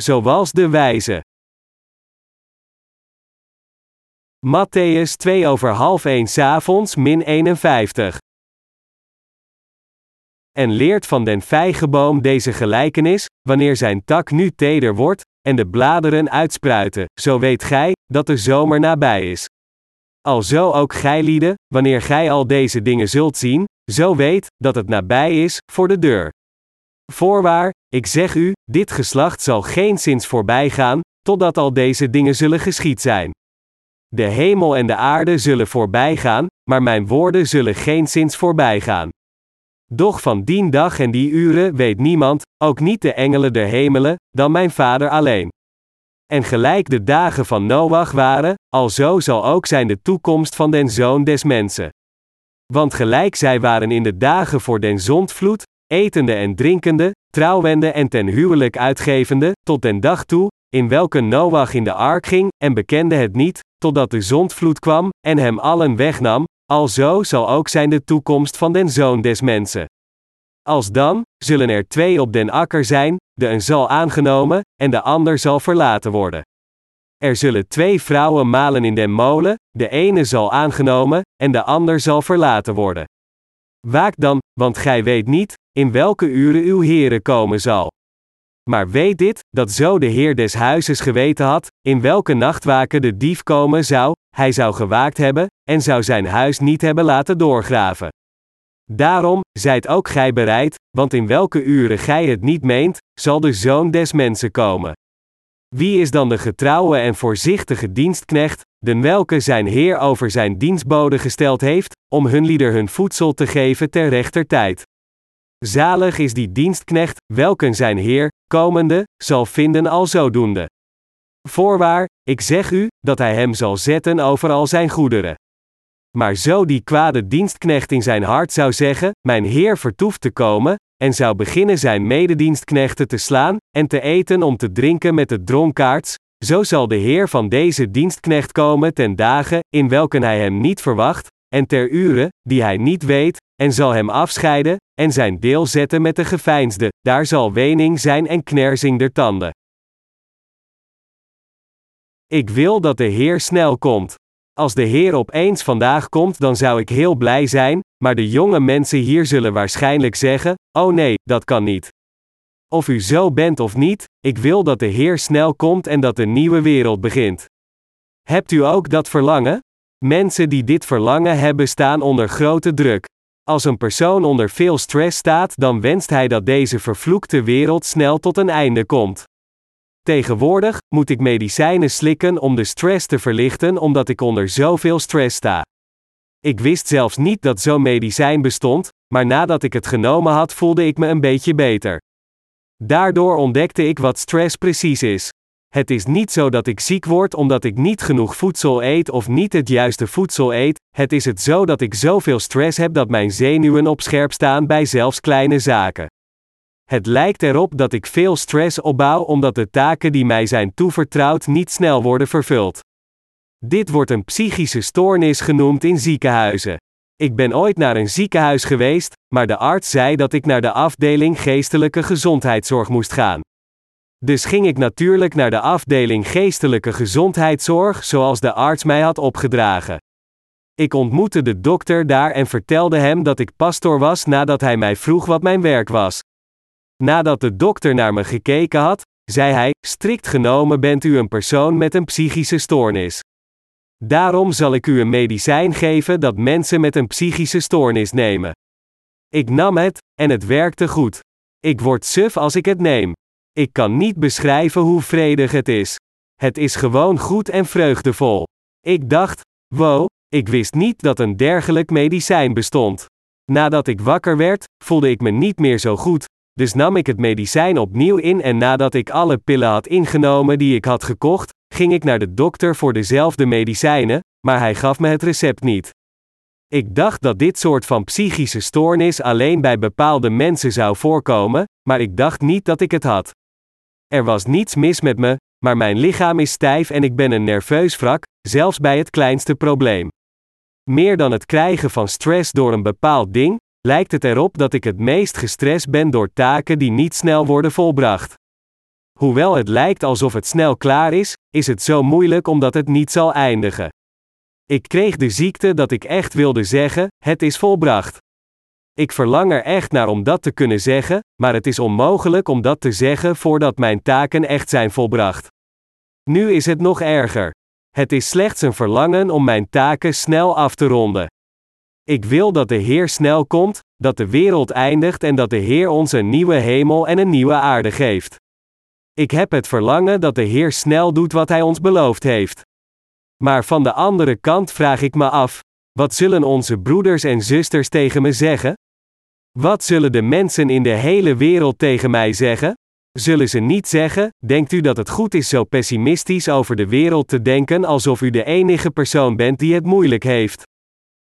zoals de wijze. Matthäus 2 over half 1 s'avonds min 51. En leert van den vijgenboom deze gelijkenis, wanneer zijn tak nu teder wordt, en de bladeren uitspruiten, zo weet gij, dat de zomer nabij is. Alzo ook gij lieden, wanneer gij al deze dingen zult zien, zo weet, dat het nabij is, voor de deur. Voorwaar, ik zeg u, dit geslacht zal geen zins voorbij gaan, totdat al deze dingen zullen geschied zijn. De hemel en de aarde zullen voorbij gaan, maar mijn woorden zullen geen zins voorbij gaan. Doch van dien dag en die uren weet niemand, ook niet de engelen der hemelen, dan mijn Vader alleen. En gelijk de dagen van Noach waren, alzo zal ook zijn de toekomst van den zoon des mensen. Want gelijk zij waren in de dagen voor den zondvloed, etende en drinkende, trouwende en ten huwelijk uitgevende, tot den dag toe, in welke Noach in de ark ging, en bekende het niet, totdat de zondvloed kwam, en hem allen wegnam, alzo zal ook zijn de toekomst van den zoon des mensen. Als dan, zullen er twee op den akker zijn, de een zal aangenomen, en de ander zal verlaten worden. Er zullen twee vrouwen malen in den molen, de ene zal aangenomen, en de ander zal verlaten worden. Waak dan, want gij weet niet, in welke uren uw Heere komen zal. Maar weet dit, dat zo de Heer des huizes geweten had, in welke nachtwaken de dief komen zou, hij zou gewaakt hebben, en zou zijn huis niet hebben laten doorgraven. Daarom, zijt ook gij bereid, want in welke uren gij het niet meent, zal de zoon des mensen komen. Wie is dan de getrouwe en voorzichtige dienstknecht, den welke zijn Heer over zijn dienstboden gesteld heeft, om hun lieder hun voedsel te geven ter rechter tijd? Zalig is die dienstknecht, welken zijn Heer, komende, zal vinden al zodoende. Voorwaar, ik zeg u, dat hij hem zal zetten over al zijn goederen. Maar zo die kwade dienstknecht in zijn hart zou zeggen: Mijn Heer vertoeft te komen, en zou beginnen zijn mededienstknechten te slaan, en te eten om te drinken met de dronkaards, zo zal de Heer van deze dienstknecht komen ten dagen, in welken hij hem niet verwacht, en ter uren, die hij niet weet, en zal hem afscheiden, en zijn deel zetten met de geveinsde, daar zal wening zijn en knersing der tanden. Ik wil dat de Heer snel komt. Als de Heer opeens vandaag komt, dan zou ik heel blij zijn, maar de jonge mensen hier zullen waarschijnlijk zeggen: Oh nee, dat kan niet. Of u zo bent of niet, ik wil dat de Heer snel komt en dat de nieuwe wereld begint. Hebt u ook dat verlangen? Mensen die dit verlangen hebben staan onder grote druk. Als een persoon onder veel stress staat, dan wenst hij dat deze vervloekte wereld snel tot een einde komt. Tegenwoordig moet ik medicijnen slikken om de stress te verlichten omdat ik onder zoveel stress sta. Ik wist zelfs niet dat zo'n medicijn bestond, maar nadat ik het genomen had voelde ik me een beetje beter. Daardoor ontdekte ik wat stress precies is. Het is niet zo dat ik ziek word omdat ik niet genoeg voedsel eet of niet het juiste voedsel eet, het is het zo dat ik zoveel stress heb dat mijn zenuwen op scherp staan bij zelfs kleine zaken. Het lijkt erop dat ik veel stress opbouw omdat de taken die mij zijn toevertrouwd niet snel worden vervuld. Dit wordt een psychische stoornis genoemd in ziekenhuizen. Ik ben ooit naar een ziekenhuis geweest, maar de arts zei dat ik naar de afdeling geestelijke gezondheidszorg moest gaan. Dus ging ik natuurlijk naar de afdeling geestelijke gezondheidszorg zoals de arts mij had opgedragen. Ik ontmoette de dokter daar en vertelde hem dat ik pastor was nadat hij mij vroeg wat mijn werk was. Nadat de dokter naar me gekeken had, zei hij: Strikt genomen bent u een persoon met een psychische stoornis. Daarom zal ik u een medicijn geven dat mensen met een psychische stoornis nemen. Ik nam het, en het werkte goed. Ik word suf als ik het neem. Ik kan niet beschrijven hoe vredig het is. Het is gewoon goed en vreugdevol. Ik dacht, wow, ik wist niet dat een dergelijk medicijn bestond. Nadat ik wakker werd, voelde ik me niet meer zo goed, dus nam ik het medicijn opnieuw in en nadat ik alle pillen had ingenomen die ik had gekocht, ging ik naar de dokter voor dezelfde medicijnen, maar hij gaf me het recept niet. Ik dacht dat dit soort van psychische stoornis alleen bij bepaalde mensen zou voorkomen, maar ik dacht niet dat ik het had. Er was niets mis met me, maar mijn lichaam is stijf en ik ben een nerveus wrak, zelfs bij het kleinste probleem. Meer dan het krijgen van stress door een bepaald ding, lijkt het erop dat ik het meest gestrest ben door taken die niet snel worden volbracht. Hoewel het lijkt alsof het snel klaar is, is het zo moeilijk omdat het niet zal eindigen. Ik kreeg de ziekte dat ik echt wilde zeggen: het is volbracht. Ik verlang er echt naar om dat te kunnen zeggen, maar het is onmogelijk om dat te zeggen voordat mijn taken echt zijn volbracht. Nu is het nog erger. Het is slechts een verlangen om mijn taken snel af te ronden. Ik wil dat de Heer snel komt, dat de wereld eindigt en dat de Heer ons een nieuwe hemel en een nieuwe aarde geeft. Ik heb het verlangen dat de Heer snel doet wat Hij ons beloofd heeft. Maar van de andere kant vraag ik me af: wat zullen onze broeders en zusters tegen me zeggen? Wat zullen de mensen in de hele wereld tegen mij zeggen? Zullen ze niet zeggen: Denkt u dat het goed is zo pessimistisch over de wereld te denken alsof u de enige persoon bent die het moeilijk heeft?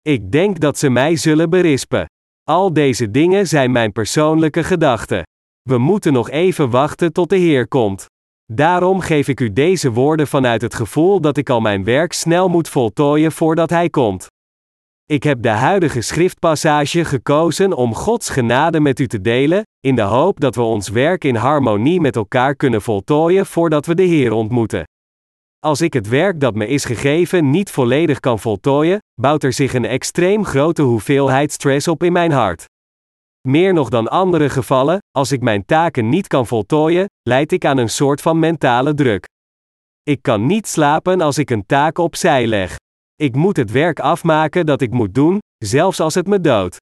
Ik denk dat ze mij zullen berispen. Al deze dingen zijn mijn persoonlijke gedachten. We moeten nog even wachten tot de Heer komt. Daarom geef ik u deze woorden vanuit het gevoel dat ik al mijn werk snel moet voltooien voordat Hij komt. Ik heb de huidige schriftpassage gekozen om Gods genade met u te delen, in de hoop dat we ons werk in harmonie met elkaar kunnen voltooien voordat we de Heer ontmoeten. Als ik het werk dat me is gegeven niet volledig kan voltooien, bouwt er zich een extreem grote hoeveelheid stress op in mijn hart. Meer nog dan andere gevallen, als ik mijn taken niet kan voltooien, leid ik aan een soort van mentale druk. Ik kan niet slapen als ik een taak opzij leg. Ik moet het werk afmaken dat ik moet doen, zelfs als het me doodt.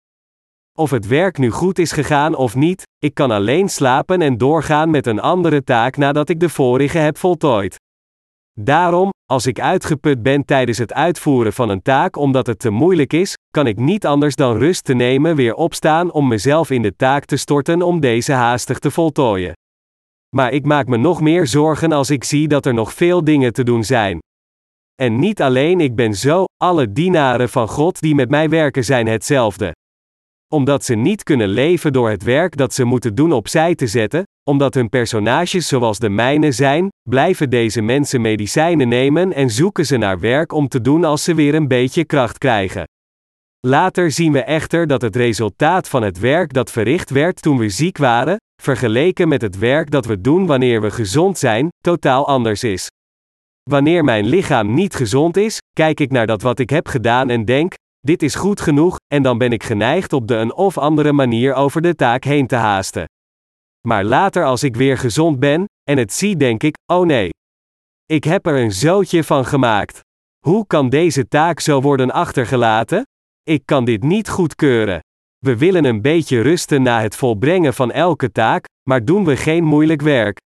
Of het werk nu goed is gegaan of niet, ik kan alleen slapen en doorgaan met een andere taak nadat ik de vorige heb voltooid. Daarom, als ik uitgeput ben tijdens het uitvoeren van een taak omdat het te moeilijk is, kan ik niet anders dan rust te nemen weer opstaan om mezelf in de taak te storten om deze haastig te voltooien. Maar ik maak me nog meer zorgen als ik zie dat er nog veel dingen te doen zijn. En niet alleen ik ben zo, alle dienaren van God die met mij werken zijn hetzelfde. Omdat ze niet kunnen leven door het werk dat ze moeten doen opzij te zetten, omdat hun personages zoals de mijne zijn, blijven deze mensen medicijnen nemen en zoeken ze naar werk om te doen als ze weer een beetje kracht krijgen. Later zien we echter dat het resultaat van het werk dat verricht werd toen we ziek waren, vergeleken met het werk dat we doen wanneer we gezond zijn, totaal anders is. Wanneer mijn lichaam niet gezond is, kijk ik naar dat wat ik heb gedaan en denk: dit is goed genoeg, en dan ben ik geneigd op de een of andere manier over de taak heen te haasten. Maar later als ik weer gezond ben, en het zie denk ik, oh nee. Ik heb er een zootje van gemaakt. Hoe kan deze taak zo worden achtergelaten? Ik kan dit niet goedkeuren. We willen een beetje rusten na het volbrengen van elke taak, maar doen we geen moeilijk werk.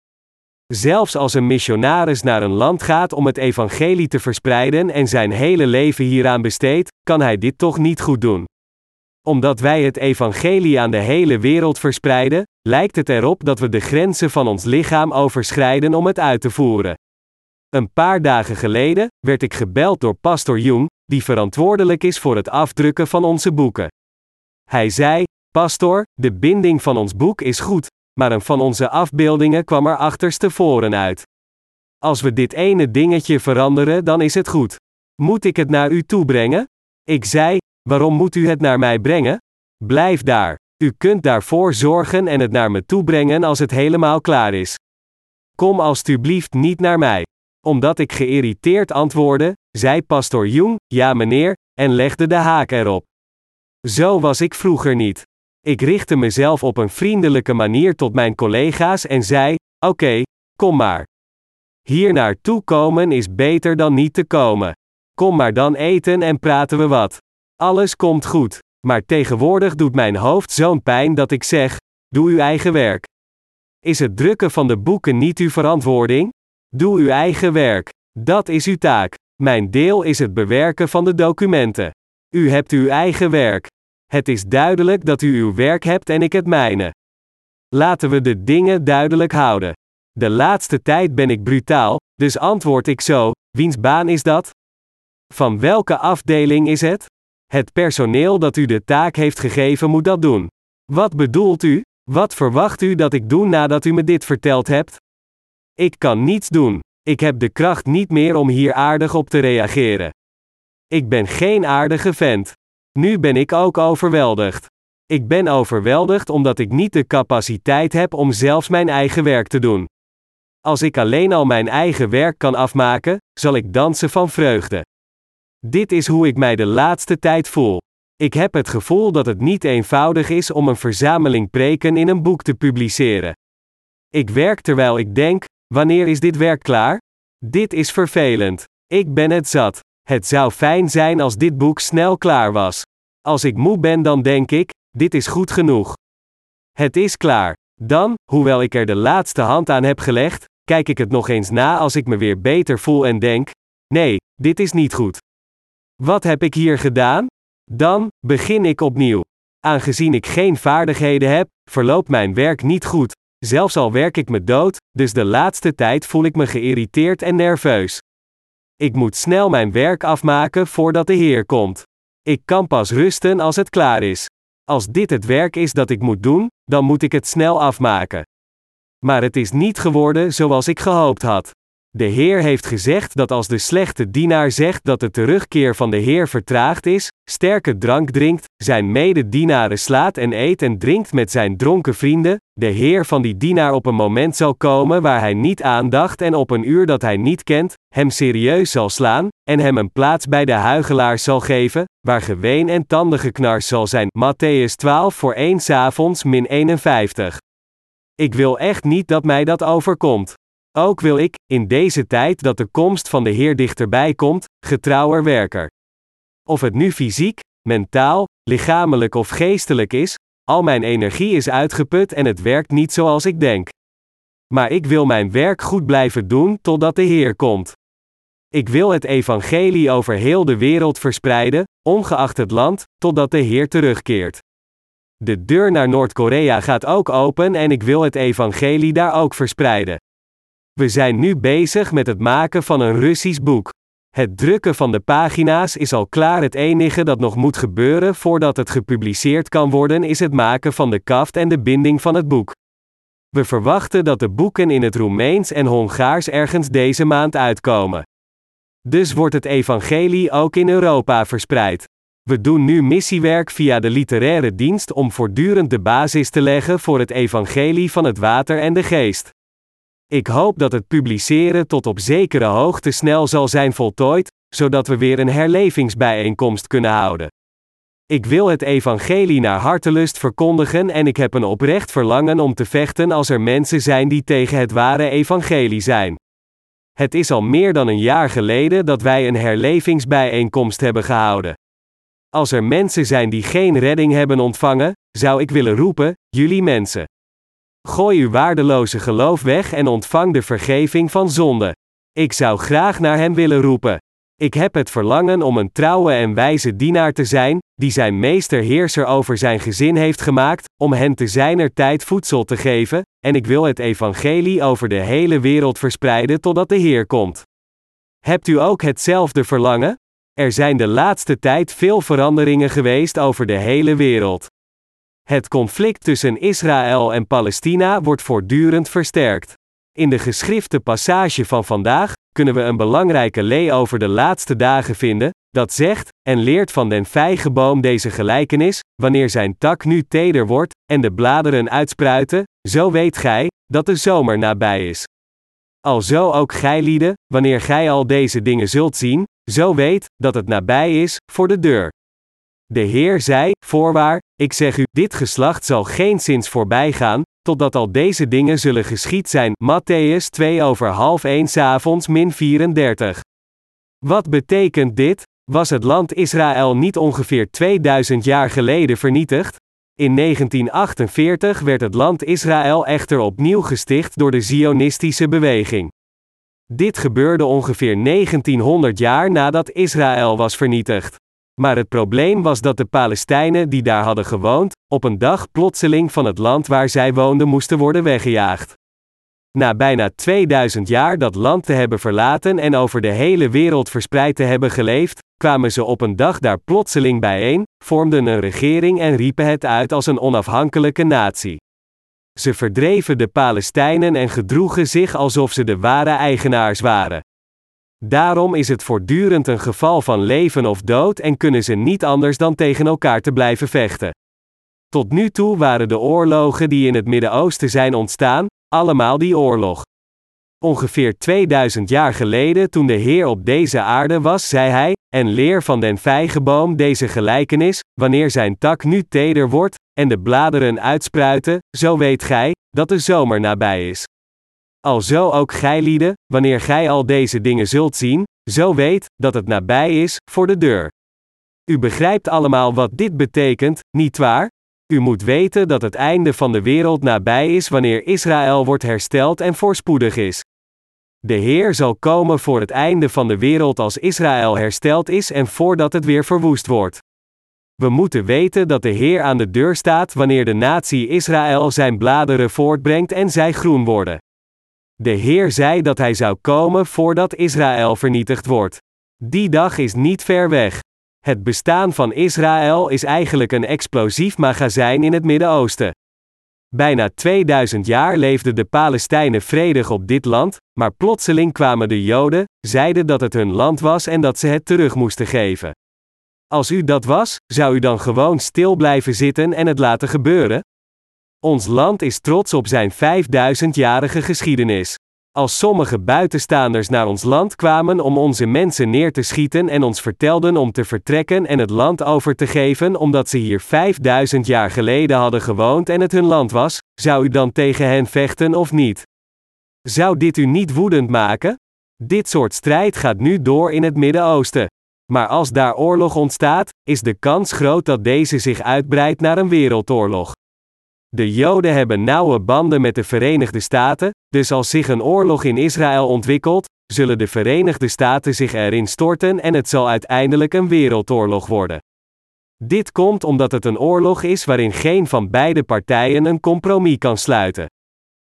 Zelfs als een missionaris naar een land gaat om het evangelie te verspreiden en zijn hele leven hieraan besteedt, kan hij dit toch niet goed doen omdat wij het evangelie aan de hele wereld verspreiden, lijkt het erop dat we de grenzen van ons lichaam overschrijden om het uit te voeren. Een paar dagen geleden werd ik gebeld door Pastor Jung, die verantwoordelijk is voor het afdrukken van onze boeken. Hij zei: Pastor, de binding van ons boek is goed, maar een van onze afbeeldingen kwam er achterstevoren uit. Als we dit ene dingetje veranderen, dan is het goed. Moet ik het naar u toebrengen? Ik zei: Waarom moet u het naar mij brengen? Blijf daar. U kunt daarvoor zorgen en het naar me toebrengen als het helemaal klaar is. Kom alstublieft niet naar mij. Omdat ik geïrriteerd antwoordde, zei pastor Jung, ja meneer, en legde de haak erop. Zo was ik vroeger niet. Ik richtte mezelf op een vriendelijke manier tot mijn collega's en zei: Oké, kom maar. Hier naartoe komen is beter dan niet te komen. Kom maar dan eten en praten we wat. Alles komt goed. Maar tegenwoordig doet mijn hoofd zo'n pijn dat ik zeg: doe uw eigen werk. Is het drukken van de boeken niet uw verantwoording? Doe uw eigen werk. Dat is uw taak. Mijn deel is het bewerken van de documenten. U hebt uw eigen werk. Het is duidelijk dat u uw werk hebt en ik het mijne. Laten we de dingen duidelijk houden. De laatste tijd ben ik brutaal, dus antwoord ik zo: wiens baan is dat? Van welke afdeling is het? Het personeel dat u de taak heeft gegeven moet dat doen. Wat bedoelt u? Wat verwacht u dat ik doe nadat u me dit verteld hebt? Ik kan niets doen. Ik heb de kracht niet meer om hier aardig op te reageren. Ik ben geen aardige vent. Nu ben ik ook overweldigd. Ik ben overweldigd omdat ik niet de capaciteit heb om zelfs mijn eigen werk te doen. Als ik alleen al mijn eigen werk kan afmaken, zal ik dansen van vreugde. Dit is hoe ik mij de laatste tijd voel. Ik heb het gevoel dat het niet eenvoudig is om een verzameling preken in een boek te publiceren. Ik werk terwijl ik denk: wanneer is dit werk klaar? Dit is vervelend. Ik ben het zat. Het zou fijn zijn als dit boek snel klaar was. Als ik moe ben, dan denk ik: dit is goed genoeg. Het is klaar. Dan, hoewel ik er de laatste hand aan heb gelegd, kijk ik het nog eens na als ik me weer beter voel en denk: nee, dit is niet goed. Wat heb ik hier gedaan? Dan begin ik opnieuw. Aangezien ik geen vaardigheden heb, verloopt mijn werk niet goed, zelfs al werk ik me dood, dus de laatste tijd voel ik me geïrriteerd en nerveus. Ik moet snel mijn werk afmaken voordat de Heer komt. Ik kan pas rusten als het klaar is. Als dit het werk is dat ik moet doen, dan moet ik het snel afmaken. Maar het is niet geworden zoals ik gehoopt had. De Heer heeft gezegd dat als de slechte dienaar zegt dat de terugkeer van de Heer vertraagd is, sterke drank drinkt, zijn mededienaren slaat en eet en drinkt met zijn dronken vrienden, de Heer van die dienaar op een moment zal komen waar hij niet aandacht en op een uur dat hij niet kent, hem serieus zal slaan, en hem een plaats bij de huigelaars zal geven, waar geween en tandengeknars zal zijn. Matthäus 12 voor 1 avonds min 51. Ik wil echt niet dat mij dat overkomt. Ook wil ik, in deze tijd dat de komst van de Heer dichterbij komt, getrouwer werker. Of het nu fysiek, mentaal, lichamelijk of geestelijk is, al mijn energie is uitgeput en het werkt niet zoals ik denk. Maar ik wil mijn werk goed blijven doen totdat de Heer komt. Ik wil het evangelie over heel de wereld verspreiden, ongeacht het land, totdat de Heer terugkeert. De deur naar Noord-Korea gaat ook open en ik wil het evangelie daar ook verspreiden. We zijn nu bezig met het maken van een Russisch boek. Het drukken van de pagina's is al klaar. Het enige dat nog moet gebeuren voordat het gepubliceerd kan worden is het maken van de kaft en de binding van het boek. We verwachten dat de boeken in het Roemeens en Hongaars ergens deze maand uitkomen. Dus wordt het evangelie ook in Europa verspreid. We doen nu missiewerk via de literaire dienst om voortdurend de basis te leggen voor het evangelie van het water en de geest. Ik hoop dat het publiceren tot op zekere hoogte snel zal zijn voltooid, zodat we weer een herlevingsbijeenkomst kunnen houden. Ik wil het evangelie naar hartelust verkondigen en ik heb een oprecht verlangen om te vechten als er mensen zijn die tegen het ware evangelie zijn. Het is al meer dan een jaar geleden dat wij een herlevingsbijeenkomst hebben gehouden. Als er mensen zijn die geen redding hebben ontvangen, zou ik willen roepen: jullie mensen. Gooi uw waardeloze geloof weg en ontvang de vergeving van zonde. Ik zou graag naar hem willen roepen. Ik heb het verlangen om een trouwe en wijze dienaar te zijn, die zijn meester heerser over zijn gezin heeft gemaakt, om hen te zijner tijd voedsel te geven, en ik wil het evangelie over de hele wereld verspreiden totdat de Heer komt. Hebt u ook hetzelfde verlangen? Er zijn de laatste tijd veel veranderingen geweest over de hele wereld. Het conflict tussen Israël en Palestina wordt voortdurend versterkt. In de geschrifte passage van vandaag kunnen we een belangrijke lee over de laatste dagen vinden, dat zegt, en leert van den vijgenboom deze gelijkenis, wanneer zijn tak nu teder wordt, en de bladeren uitspruiten, zo weet gij, dat de zomer nabij is. Alzo ook gij lieden, wanneer gij al deze dingen zult zien, zo weet, dat het nabij is, voor de deur. De Heer zei, voorwaar, ik zeg u, dit geslacht zal geen zins voorbij gaan, totdat al deze dingen zullen geschied zijn. Matthäus 2 over half 1 avonds min 34. Wat betekent dit? Was het land Israël niet ongeveer 2000 jaar geleden vernietigd? In 1948 werd het land Israël echter opnieuw gesticht door de Zionistische beweging. Dit gebeurde ongeveer 1900 jaar nadat Israël was vernietigd. Maar het probleem was dat de Palestijnen die daar hadden gewoond, op een dag plotseling van het land waar zij woonden moesten worden weggejaagd. Na bijna 2000 jaar dat land te hebben verlaten en over de hele wereld verspreid te hebben geleefd, kwamen ze op een dag daar plotseling bijeen, vormden een regering en riepen het uit als een onafhankelijke natie. Ze verdreven de Palestijnen en gedroegen zich alsof ze de ware eigenaars waren. Daarom is het voortdurend een geval van leven of dood en kunnen ze niet anders dan tegen elkaar te blijven vechten. Tot nu toe waren de oorlogen die in het Midden-Oosten zijn ontstaan, allemaal die oorlog. Ongeveer 2000 jaar geleden, toen de Heer op deze aarde was, zei hij: En leer van den vijgenboom deze gelijkenis: wanneer zijn tak nu teder wordt, en de bladeren uitspruiten, zo weet gij dat de zomer nabij is. Alzo ook gij lieden, wanneer gij al deze dingen zult zien, zo weet dat het nabij is voor de deur. U begrijpt allemaal wat dit betekent, niet waar? U moet weten dat het einde van de wereld nabij is wanneer Israël wordt hersteld en voorspoedig is. De Heer zal komen voor het einde van de wereld als Israël hersteld is en voordat het weer verwoest wordt. We moeten weten dat de Heer aan de deur staat wanneer de natie Israël zijn bladeren voortbrengt en zij groen worden. De Heer zei dat hij zou komen voordat Israël vernietigd wordt. Die dag is niet ver weg. Het bestaan van Israël is eigenlijk een explosief magazijn in het Midden-Oosten. Bijna 2000 jaar leefden de Palestijnen vredig op dit land, maar plotseling kwamen de Joden, zeiden dat het hun land was en dat ze het terug moesten geven. Als u dat was, zou u dan gewoon stil blijven zitten en het laten gebeuren? Ons land is trots op zijn 5000-jarige geschiedenis. Als sommige buitenstaanders naar ons land kwamen om onze mensen neer te schieten en ons vertelden om te vertrekken en het land over te geven omdat ze hier 5000 jaar geleden hadden gewoond en het hun land was, zou u dan tegen hen vechten of niet? Zou dit u niet woedend maken? Dit soort strijd gaat nu door in het Midden-Oosten. Maar als daar oorlog ontstaat, is de kans groot dat deze zich uitbreidt naar een wereldoorlog. De Joden hebben nauwe banden met de Verenigde Staten, dus als zich een oorlog in Israël ontwikkelt, zullen de Verenigde Staten zich erin storten en het zal uiteindelijk een wereldoorlog worden. Dit komt omdat het een oorlog is waarin geen van beide partijen een compromis kan sluiten.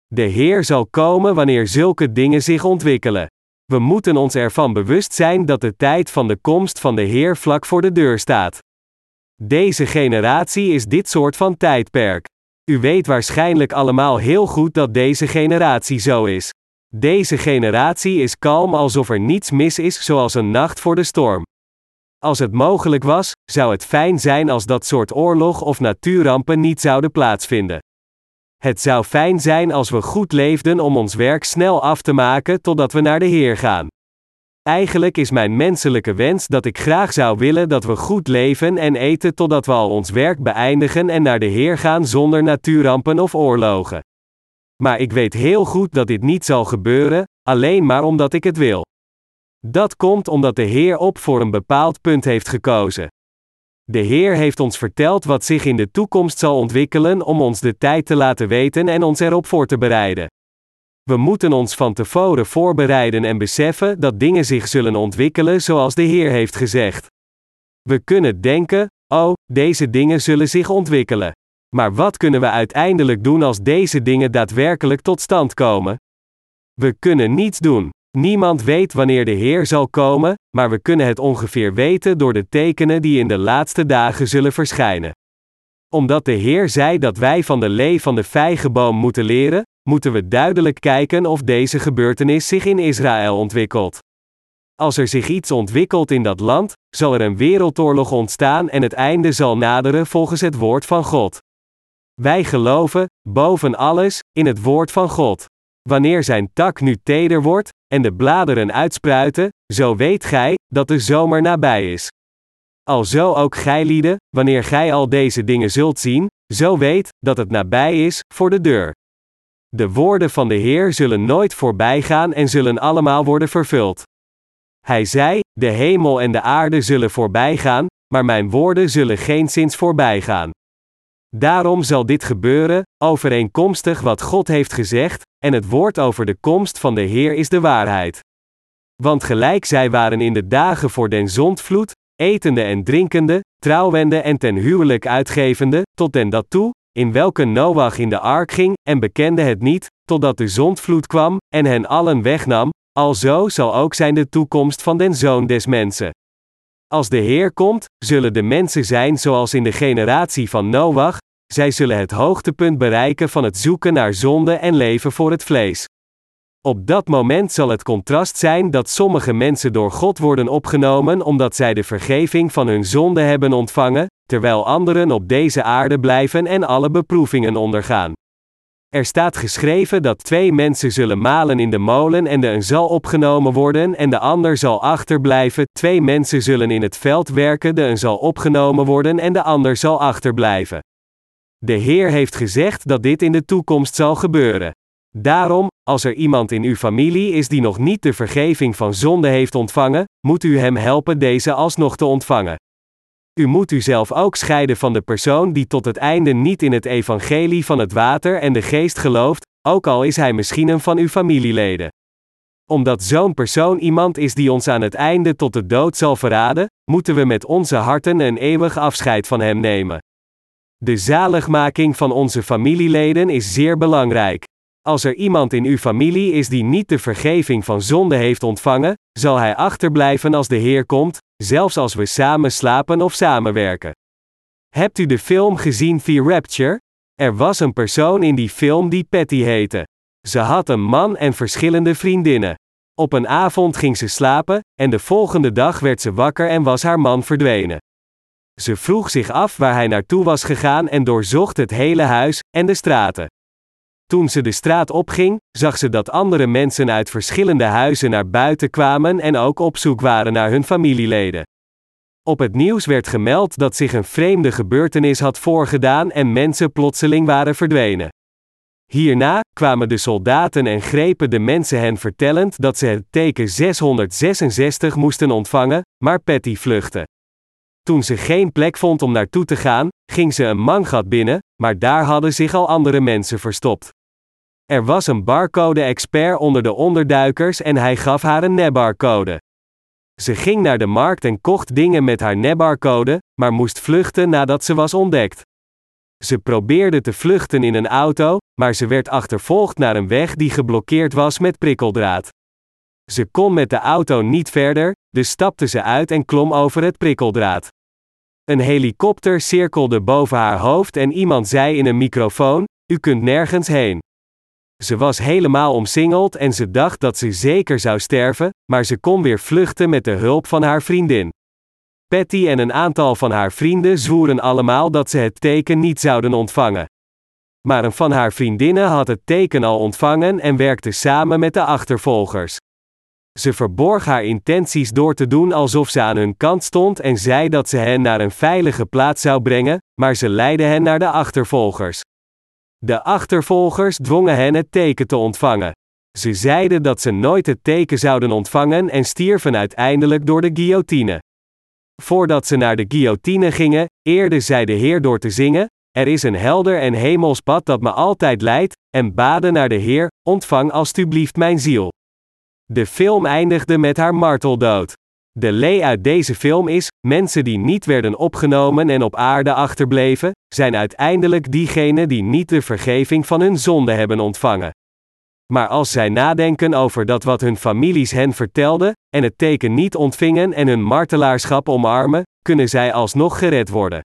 De Heer zal komen wanneer zulke dingen zich ontwikkelen. We moeten ons ervan bewust zijn dat de tijd van de komst van de Heer vlak voor de deur staat. Deze generatie is dit soort van tijdperk. U weet waarschijnlijk allemaal heel goed dat deze generatie zo is. Deze generatie is kalm alsof er niets mis is, zoals een nacht voor de storm. Als het mogelijk was, zou het fijn zijn als dat soort oorlog of natuurrampen niet zouden plaatsvinden. Het zou fijn zijn als we goed leefden om ons werk snel af te maken totdat we naar de Heer gaan. Eigenlijk is mijn menselijke wens dat ik graag zou willen dat we goed leven en eten totdat we al ons werk beëindigen en naar de Heer gaan zonder natuurrampen of oorlogen. Maar ik weet heel goed dat dit niet zal gebeuren, alleen maar omdat ik het wil. Dat komt omdat de Heer op voor een bepaald punt heeft gekozen. De Heer heeft ons verteld wat zich in de toekomst zal ontwikkelen om ons de tijd te laten weten en ons erop voor te bereiden. We moeten ons van tevoren voorbereiden en beseffen dat dingen zich zullen ontwikkelen zoals de Heer heeft gezegd. We kunnen denken: oh, deze dingen zullen zich ontwikkelen. Maar wat kunnen we uiteindelijk doen als deze dingen daadwerkelijk tot stand komen? We kunnen niets doen. Niemand weet wanneer de Heer zal komen, maar we kunnen het ongeveer weten door de tekenen die in de laatste dagen zullen verschijnen. Omdat de Heer zei dat wij van de lee van de vijgenboom moeten leren, moeten we duidelijk kijken of deze gebeurtenis zich in Israël ontwikkelt. Als er zich iets ontwikkelt in dat land, zal er een wereldoorlog ontstaan en het einde zal naderen volgens het woord van God. Wij geloven, boven alles, in het woord van God. Wanneer zijn tak nu teder wordt, en de bladeren uitspruiten, zo weet gij, dat de zomer nabij is. Alzo ook gij lieden, wanneer gij al deze dingen zult zien, zo weet, dat het nabij is, voor de deur. De woorden van de Heer zullen nooit voorbij gaan en zullen allemaal worden vervuld. Hij zei: De hemel en de aarde zullen voorbij gaan, maar mijn woorden zullen geen voorbij voorbijgaan. Daarom zal dit gebeuren, overeenkomstig wat God heeft gezegd, en het woord over de komst van de Heer is de waarheid. Want gelijk zij waren in de dagen voor den zondvloed, etende en drinkende, trouwende en ten huwelijk uitgevende, tot den dat toe, in welke Noach in de ark ging, en bekende het niet, totdat de zondvloed kwam, en hen allen wegnam, alzo zal ook zijn de toekomst van den zoon des mensen. Als de Heer komt, zullen de mensen zijn zoals in de generatie van Noach, zij zullen het hoogtepunt bereiken van het zoeken naar zonde en leven voor het vlees. Op dat moment zal het contrast zijn dat sommige mensen door God worden opgenomen omdat zij de vergeving van hun zonde hebben ontvangen, terwijl anderen op deze aarde blijven en alle beproevingen ondergaan. Er staat geschreven dat twee mensen zullen malen in de molen en de een zal opgenomen worden en de ander zal achterblijven. Twee mensen zullen in het veld werken, de een zal opgenomen worden en de ander zal achterblijven. De Heer heeft gezegd dat dit in de toekomst zal gebeuren. Daarom, als er iemand in uw familie is die nog niet de vergeving van zonde heeft ontvangen, moet u hem helpen deze alsnog te ontvangen. U moet uzelf ook scheiden van de persoon die tot het einde niet in het evangelie van het water en de geest gelooft, ook al is hij misschien een van uw familieleden. Omdat zo'n persoon iemand is die ons aan het einde tot de dood zal verraden, moeten we met onze harten een eeuwig afscheid van hem nemen. De zaligmaking van onze familieleden is zeer belangrijk. Als er iemand in uw familie is die niet de vergeving van zonde heeft ontvangen, zal hij achterblijven als de Heer komt, zelfs als we samen slapen of samenwerken. Hebt u de film gezien The Rapture? Er was een persoon in die film die Patty heette. Ze had een man en verschillende vriendinnen. Op een avond ging ze slapen, en de volgende dag werd ze wakker en was haar man verdwenen. Ze vroeg zich af waar hij naartoe was gegaan en doorzocht het hele huis en de straten. Toen ze de straat opging, zag ze dat andere mensen uit verschillende huizen naar buiten kwamen en ook op zoek waren naar hun familieleden. Op het nieuws werd gemeld dat zich een vreemde gebeurtenis had voorgedaan en mensen plotseling waren verdwenen. Hierna kwamen de soldaten en grepen de mensen hen vertellend dat ze het teken 666 moesten ontvangen, maar Patty vluchtte. Toen ze geen plek vond om naartoe te gaan, ging ze een mangat binnen, maar daar hadden zich al andere mensen verstopt. Er was een barcode-expert onder de onderduikers en hij gaf haar een nebarcode. Ze ging naar de markt en kocht dingen met haar nebarcode, maar moest vluchten nadat ze was ontdekt. Ze probeerde te vluchten in een auto, maar ze werd achtervolgd naar een weg die geblokkeerd was met prikkeldraad. Ze kon met de auto niet verder, dus stapte ze uit en klom over het prikkeldraad. Een helikopter cirkelde boven haar hoofd en iemand zei in een microfoon: U kunt nergens heen. Ze was helemaal omsingeld en ze dacht dat ze zeker zou sterven, maar ze kon weer vluchten met de hulp van haar vriendin. Patty en een aantal van haar vrienden zwoeren allemaal dat ze het teken niet zouden ontvangen. Maar een van haar vriendinnen had het teken al ontvangen en werkte samen met de achtervolgers. Ze verborg haar intenties door te doen alsof ze aan hun kant stond en zei dat ze hen naar een veilige plaats zou brengen, maar ze leidde hen naar de achtervolgers. De achtervolgers dwongen hen het teken te ontvangen. Ze zeiden dat ze nooit het teken zouden ontvangen en stierven uiteindelijk door de guillotine. Voordat ze naar de guillotine gingen, eerde zij de Heer door te zingen: Er is een helder en hemels pad dat me altijd leidt, en baden naar de Heer: Ontvang alstublieft mijn ziel. De film eindigde met haar marteldood. De lee uit deze film is: mensen die niet werden opgenomen en op aarde achterbleven, zijn uiteindelijk diegenen die niet de vergeving van hun zonde hebben ontvangen. Maar als zij nadenken over dat wat hun families hen vertelden, en het teken niet ontvingen en hun martelaarschap omarmen, kunnen zij alsnog gered worden.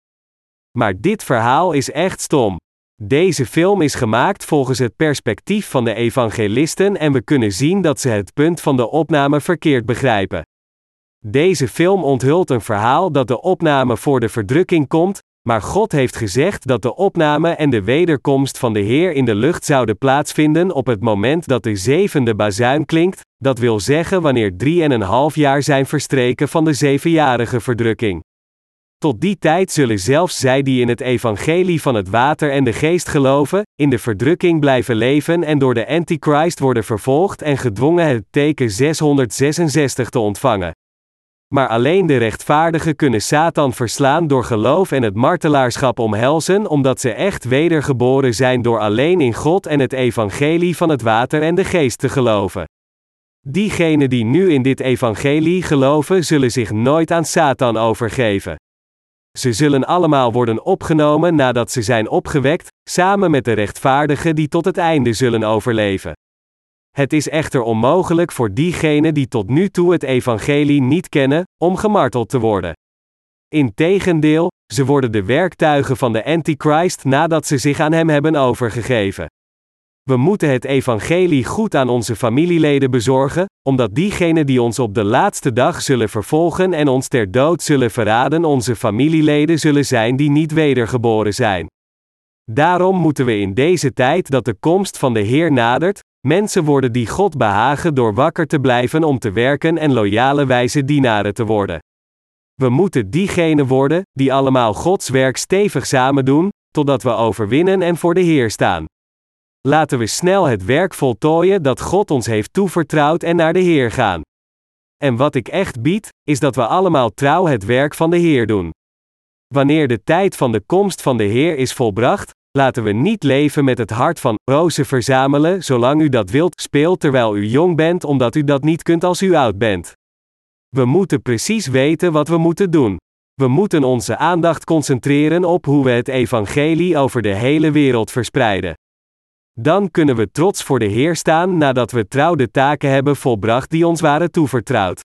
Maar dit verhaal is echt stom. Deze film is gemaakt volgens het perspectief van de evangelisten en we kunnen zien dat ze het punt van de opname verkeerd begrijpen. Deze film onthult een verhaal dat de opname voor de verdrukking komt, maar God heeft gezegd dat de opname en de wederkomst van de Heer in de lucht zouden plaatsvinden op het moment dat de zevende bazuin klinkt, dat wil zeggen wanneer drie en een half jaar zijn verstreken van de zevenjarige verdrukking. Tot die tijd zullen zelfs zij die in het evangelie van het water en de geest geloven, in de verdrukking blijven leven en door de Antichrist worden vervolgd en gedwongen het teken 666 te ontvangen. Maar alleen de rechtvaardigen kunnen Satan verslaan door geloof en het martelaarschap omhelzen, omdat ze echt wedergeboren zijn door alleen in God en het evangelie van het water en de geest te geloven. Diegenen die nu in dit evangelie geloven, zullen zich nooit aan Satan overgeven. Ze zullen allemaal worden opgenomen nadat ze zijn opgewekt, samen met de rechtvaardigen die tot het einde zullen overleven. Het is echter onmogelijk voor diegenen die tot nu toe het evangelie niet kennen, om gemarteld te worden. Integendeel, ze worden de werktuigen van de Antichrist nadat ze zich aan hem hebben overgegeven. We moeten het evangelie goed aan onze familieleden bezorgen, omdat diegenen die ons op de laatste dag zullen vervolgen en ons ter dood zullen verraden onze familieleden zullen zijn die niet wedergeboren zijn. Daarom moeten we in deze tijd dat de komst van de Heer nadert, mensen worden die God behagen door wakker te blijven om te werken en loyale wijze dienaren te worden. We moeten diegenen worden, die allemaal Gods werk stevig samen doen, totdat we overwinnen en voor de Heer staan. Laten we snel het werk voltooien dat God ons heeft toevertrouwd en naar de Heer gaan. En wat ik echt bied, is dat we allemaal trouw het werk van de Heer doen. Wanneer de tijd van de komst van de Heer is volbracht, laten we niet leven met het hart van rozen verzamelen, zolang u dat wilt, speelt terwijl u jong bent, omdat u dat niet kunt als u oud bent. We moeten precies weten wat we moeten doen. We moeten onze aandacht concentreren op hoe we het evangelie over de hele wereld verspreiden. Dan kunnen we trots voor de Heer staan nadat we trouw de taken hebben volbracht die ons waren toevertrouwd.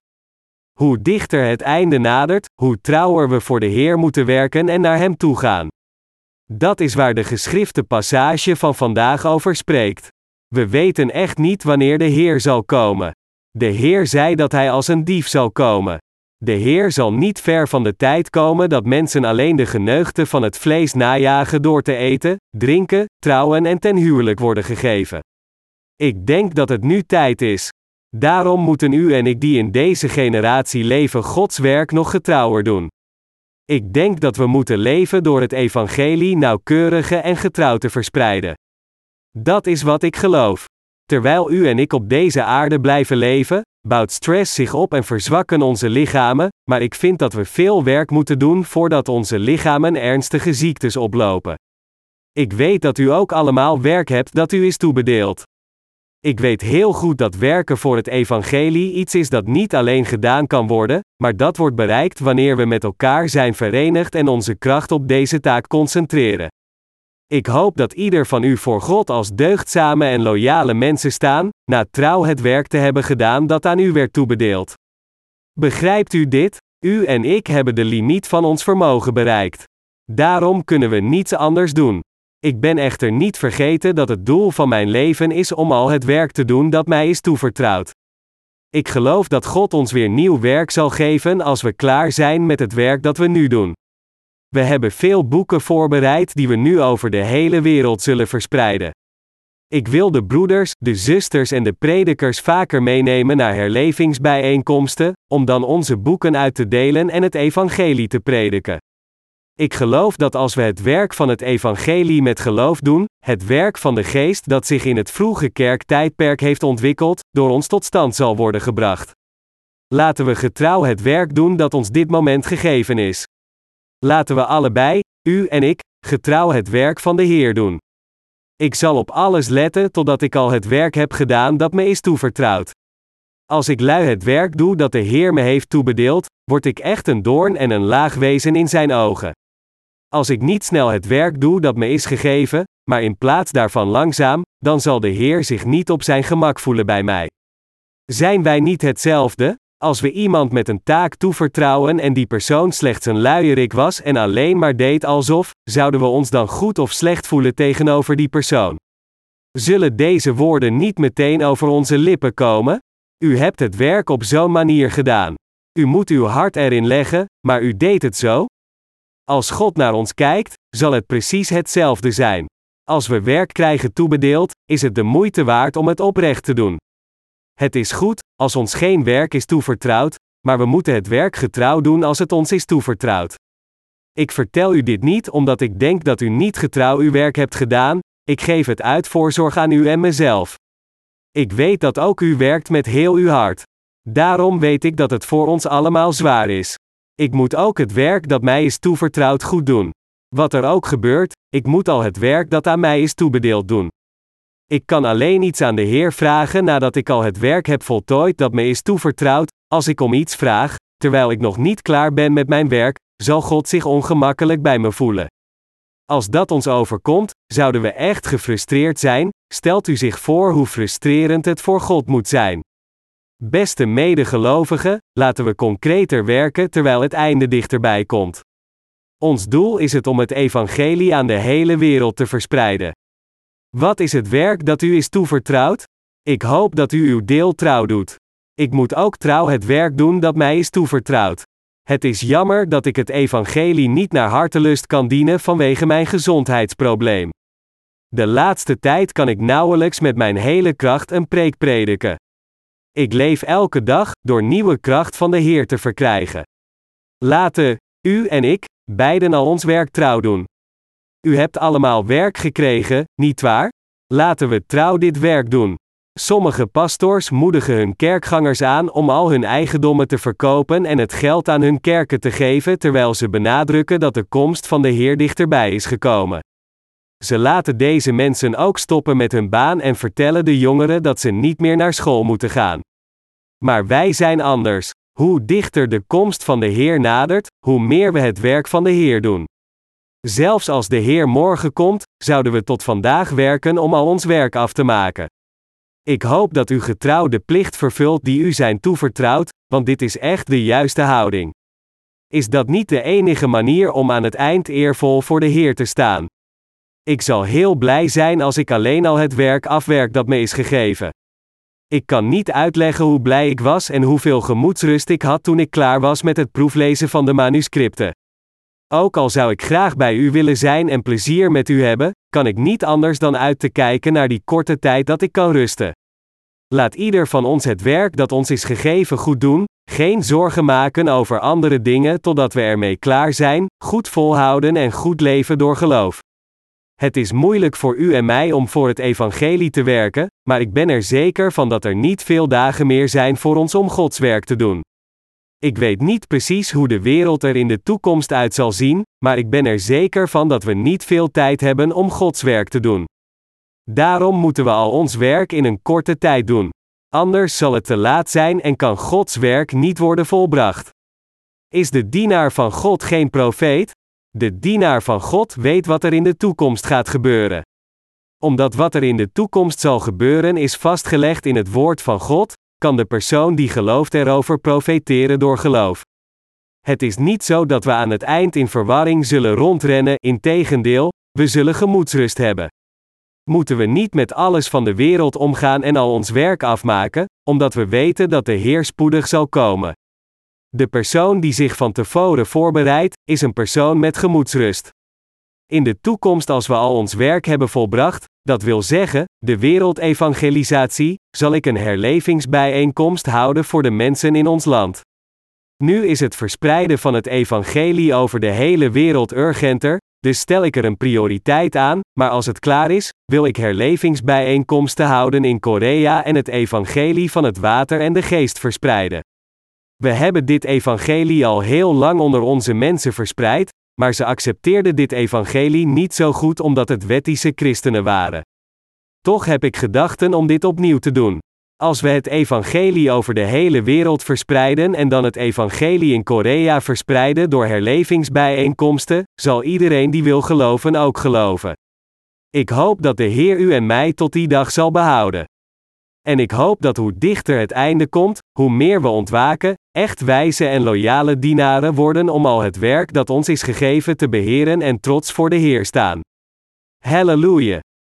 Hoe dichter het einde nadert, hoe trouwer we voor de Heer moeten werken en naar Hem toe gaan. Dat is waar de geschrifte passage van vandaag over spreekt. We weten echt niet wanneer de Heer zal komen. De Heer zei dat Hij als een dief zal komen. De Heer zal niet ver van de tijd komen dat mensen alleen de geneugten van het vlees najagen door te eten, drinken, trouwen en ten huwelijk worden gegeven. Ik denk dat het nu tijd is. Daarom moeten u en ik die in deze generatie leven Gods werk nog getrouwer doen. Ik denk dat we moeten leven door het evangelie nauwkeurige en getrouw te verspreiden. Dat is wat ik geloof. Terwijl u en ik op deze aarde blijven leven, bouwt stress zich op en verzwakken onze lichamen, maar ik vind dat we veel werk moeten doen voordat onze lichamen ernstige ziektes oplopen. Ik weet dat u ook allemaal werk hebt dat u is toebedeeld. Ik weet heel goed dat werken voor het evangelie iets is dat niet alleen gedaan kan worden, maar dat wordt bereikt wanneer we met elkaar zijn verenigd en onze kracht op deze taak concentreren. Ik hoop dat ieder van u voor God als deugdzame en loyale mensen staan, na trouw het werk te hebben gedaan dat aan u werd toebedeeld. Begrijpt u dit? U en ik hebben de limiet van ons vermogen bereikt. Daarom kunnen we niets anders doen. Ik ben echter niet vergeten dat het doel van mijn leven is om al het werk te doen dat mij is toevertrouwd. Ik geloof dat God ons weer nieuw werk zal geven als we klaar zijn met het werk dat we nu doen. We hebben veel boeken voorbereid die we nu over de hele wereld zullen verspreiden. Ik wil de broeders, de zusters en de predikers vaker meenemen naar herlevingsbijeenkomsten, om dan onze boeken uit te delen en het evangelie te prediken. Ik geloof dat als we het werk van het evangelie met geloof doen, het werk van de geest dat zich in het vroege kerktijdperk heeft ontwikkeld, door ons tot stand zal worden gebracht. Laten we getrouw het werk doen dat ons dit moment gegeven is. Laten we allebei, u en ik, getrouw het werk van de Heer doen. Ik zal op alles letten totdat ik al het werk heb gedaan dat me is toevertrouwd. Als ik lui het werk doe dat de Heer me heeft toebedeeld, word ik echt een doorn en een laag wezen in zijn ogen. Als ik niet snel het werk doe dat me is gegeven, maar in plaats daarvan langzaam, dan zal de Heer zich niet op zijn gemak voelen bij mij. Zijn wij niet hetzelfde? Als we iemand met een taak toevertrouwen en die persoon slechts een luierik was en alleen maar deed alsof, zouden we ons dan goed of slecht voelen tegenover die persoon? Zullen deze woorden niet meteen over onze lippen komen? U hebt het werk op zo'n manier gedaan. U moet uw hart erin leggen, maar u deed het zo? Als God naar ons kijkt, zal het precies hetzelfde zijn. Als we werk krijgen toebedeeld, is het de moeite waard om het oprecht te doen. Het is goed, als ons geen werk is toevertrouwd, maar we moeten het werk getrouw doen als het ons is toevertrouwd. Ik vertel u dit niet omdat ik denk dat u niet getrouw uw werk hebt gedaan, ik geef het uit voorzorg aan u en mezelf. Ik weet dat ook u werkt met heel uw hart. Daarom weet ik dat het voor ons allemaal zwaar is. Ik moet ook het werk dat mij is toevertrouwd goed doen. Wat er ook gebeurt, ik moet al het werk dat aan mij is toebedeeld doen. Ik kan alleen iets aan de Heer vragen nadat ik al het werk heb voltooid dat me is toevertrouwd. Als ik om iets vraag, terwijl ik nog niet klaar ben met mijn werk, zal God zich ongemakkelijk bij me voelen. Als dat ons overkomt, zouden we echt gefrustreerd zijn. Stelt u zich voor hoe frustrerend het voor God moet zijn. Beste medegelovigen, laten we concreter werken terwijl het einde dichterbij komt. Ons doel is het om het evangelie aan de hele wereld te verspreiden. Wat is het werk dat u is toevertrouwd? Ik hoop dat u uw deel trouw doet. Ik moet ook trouw het werk doen dat mij is toevertrouwd. Het is jammer dat ik het evangelie niet naar hartelust kan dienen vanwege mijn gezondheidsprobleem. De laatste tijd kan ik nauwelijks met mijn hele kracht een preek prediken. Ik leef elke dag door nieuwe kracht van de Heer te verkrijgen. Laten u en ik beiden al ons werk trouw doen. U hebt allemaal werk gekregen, nietwaar? Laten we trouw dit werk doen. Sommige pastors moedigen hun kerkgangers aan om al hun eigendommen te verkopen en het geld aan hun kerken te geven terwijl ze benadrukken dat de komst van de Heer dichterbij is gekomen. Ze laten deze mensen ook stoppen met hun baan en vertellen de jongeren dat ze niet meer naar school moeten gaan. Maar wij zijn anders. Hoe dichter de komst van de Heer nadert, hoe meer we het werk van de Heer doen. Zelfs als de Heer morgen komt, zouden we tot vandaag werken om al ons werk af te maken. Ik hoop dat u getrouw de plicht vervult die u zijn toevertrouwd, want dit is echt de juiste houding. Is dat niet de enige manier om aan het eind eervol voor de Heer te staan? Ik zal heel blij zijn als ik alleen al het werk afwerk dat me is gegeven. Ik kan niet uitleggen hoe blij ik was en hoeveel gemoedsrust ik had toen ik klaar was met het proeflezen van de manuscripten. Ook al zou ik graag bij u willen zijn en plezier met u hebben, kan ik niet anders dan uit te kijken naar die korte tijd dat ik kan rusten. Laat ieder van ons het werk dat ons is gegeven goed doen, geen zorgen maken over andere dingen totdat we ermee klaar zijn, goed volhouden en goed leven door geloof. Het is moeilijk voor u en mij om voor het evangelie te werken, maar ik ben er zeker van dat er niet veel dagen meer zijn voor ons om Gods werk te doen. Ik weet niet precies hoe de wereld er in de toekomst uit zal zien, maar ik ben er zeker van dat we niet veel tijd hebben om Gods werk te doen. Daarom moeten we al ons werk in een korte tijd doen. Anders zal het te laat zijn en kan Gods werk niet worden volbracht. Is de dienaar van God geen profeet? De dienaar van God weet wat er in de toekomst gaat gebeuren. Omdat wat er in de toekomst zal gebeuren is vastgelegd in het woord van God, kan de persoon die gelooft erover profeteren door geloof. Het is niet zo dat we aan het eind in verwarring zullen rondrennen, integendeel, we zullen gemoedsrust hebben. Moeten we niet met alles van de wereld omgaan en al ons werk afmaken, omdat we weten dat de Heer spoedig zal komen. De persoon die zich van tevoren voorbereidt, is een persoon met gemoedsrust. In de toekomst, als we al ons werk hebben volbracht, dat wil zeggen, de wereldevangelisatie, zal ik een herlevingsbijeenkomst houden voor de mensen in ons land. Nu is het verspreiden van het evangelie over de hele wereld urgenter, dus stel ik er een prioriteit aan, maar als het klaar is, wil ik herlevingsbijeenkomsten houden in Korea en het evangelie van het water en de geest verspreiden. We hebben dit evangelie al heel lang onder onze mensen verspreid, maar ze accepteerden dit evangelie niet zo goed omdat het wettische christenen waren. Toch heb ik gedachten om dit opnieuw te doen. Als we het evangelie over de hele wereld verspreiden en dan het evangelie in Korea verspreiden door herlevingsbijeenkomsten, zal iedereen die wil geloven ook geloven. Ik hoop dat de Heer u en mij tot die dag zal behouden. En ik hoop dat hoe dichter het einde komt, hoe meer we ontwaken, echt wijze en loyale dienaren worden om al het werk dat ons is gegeven te beheren en trots voor de Heer staan. Halleluja!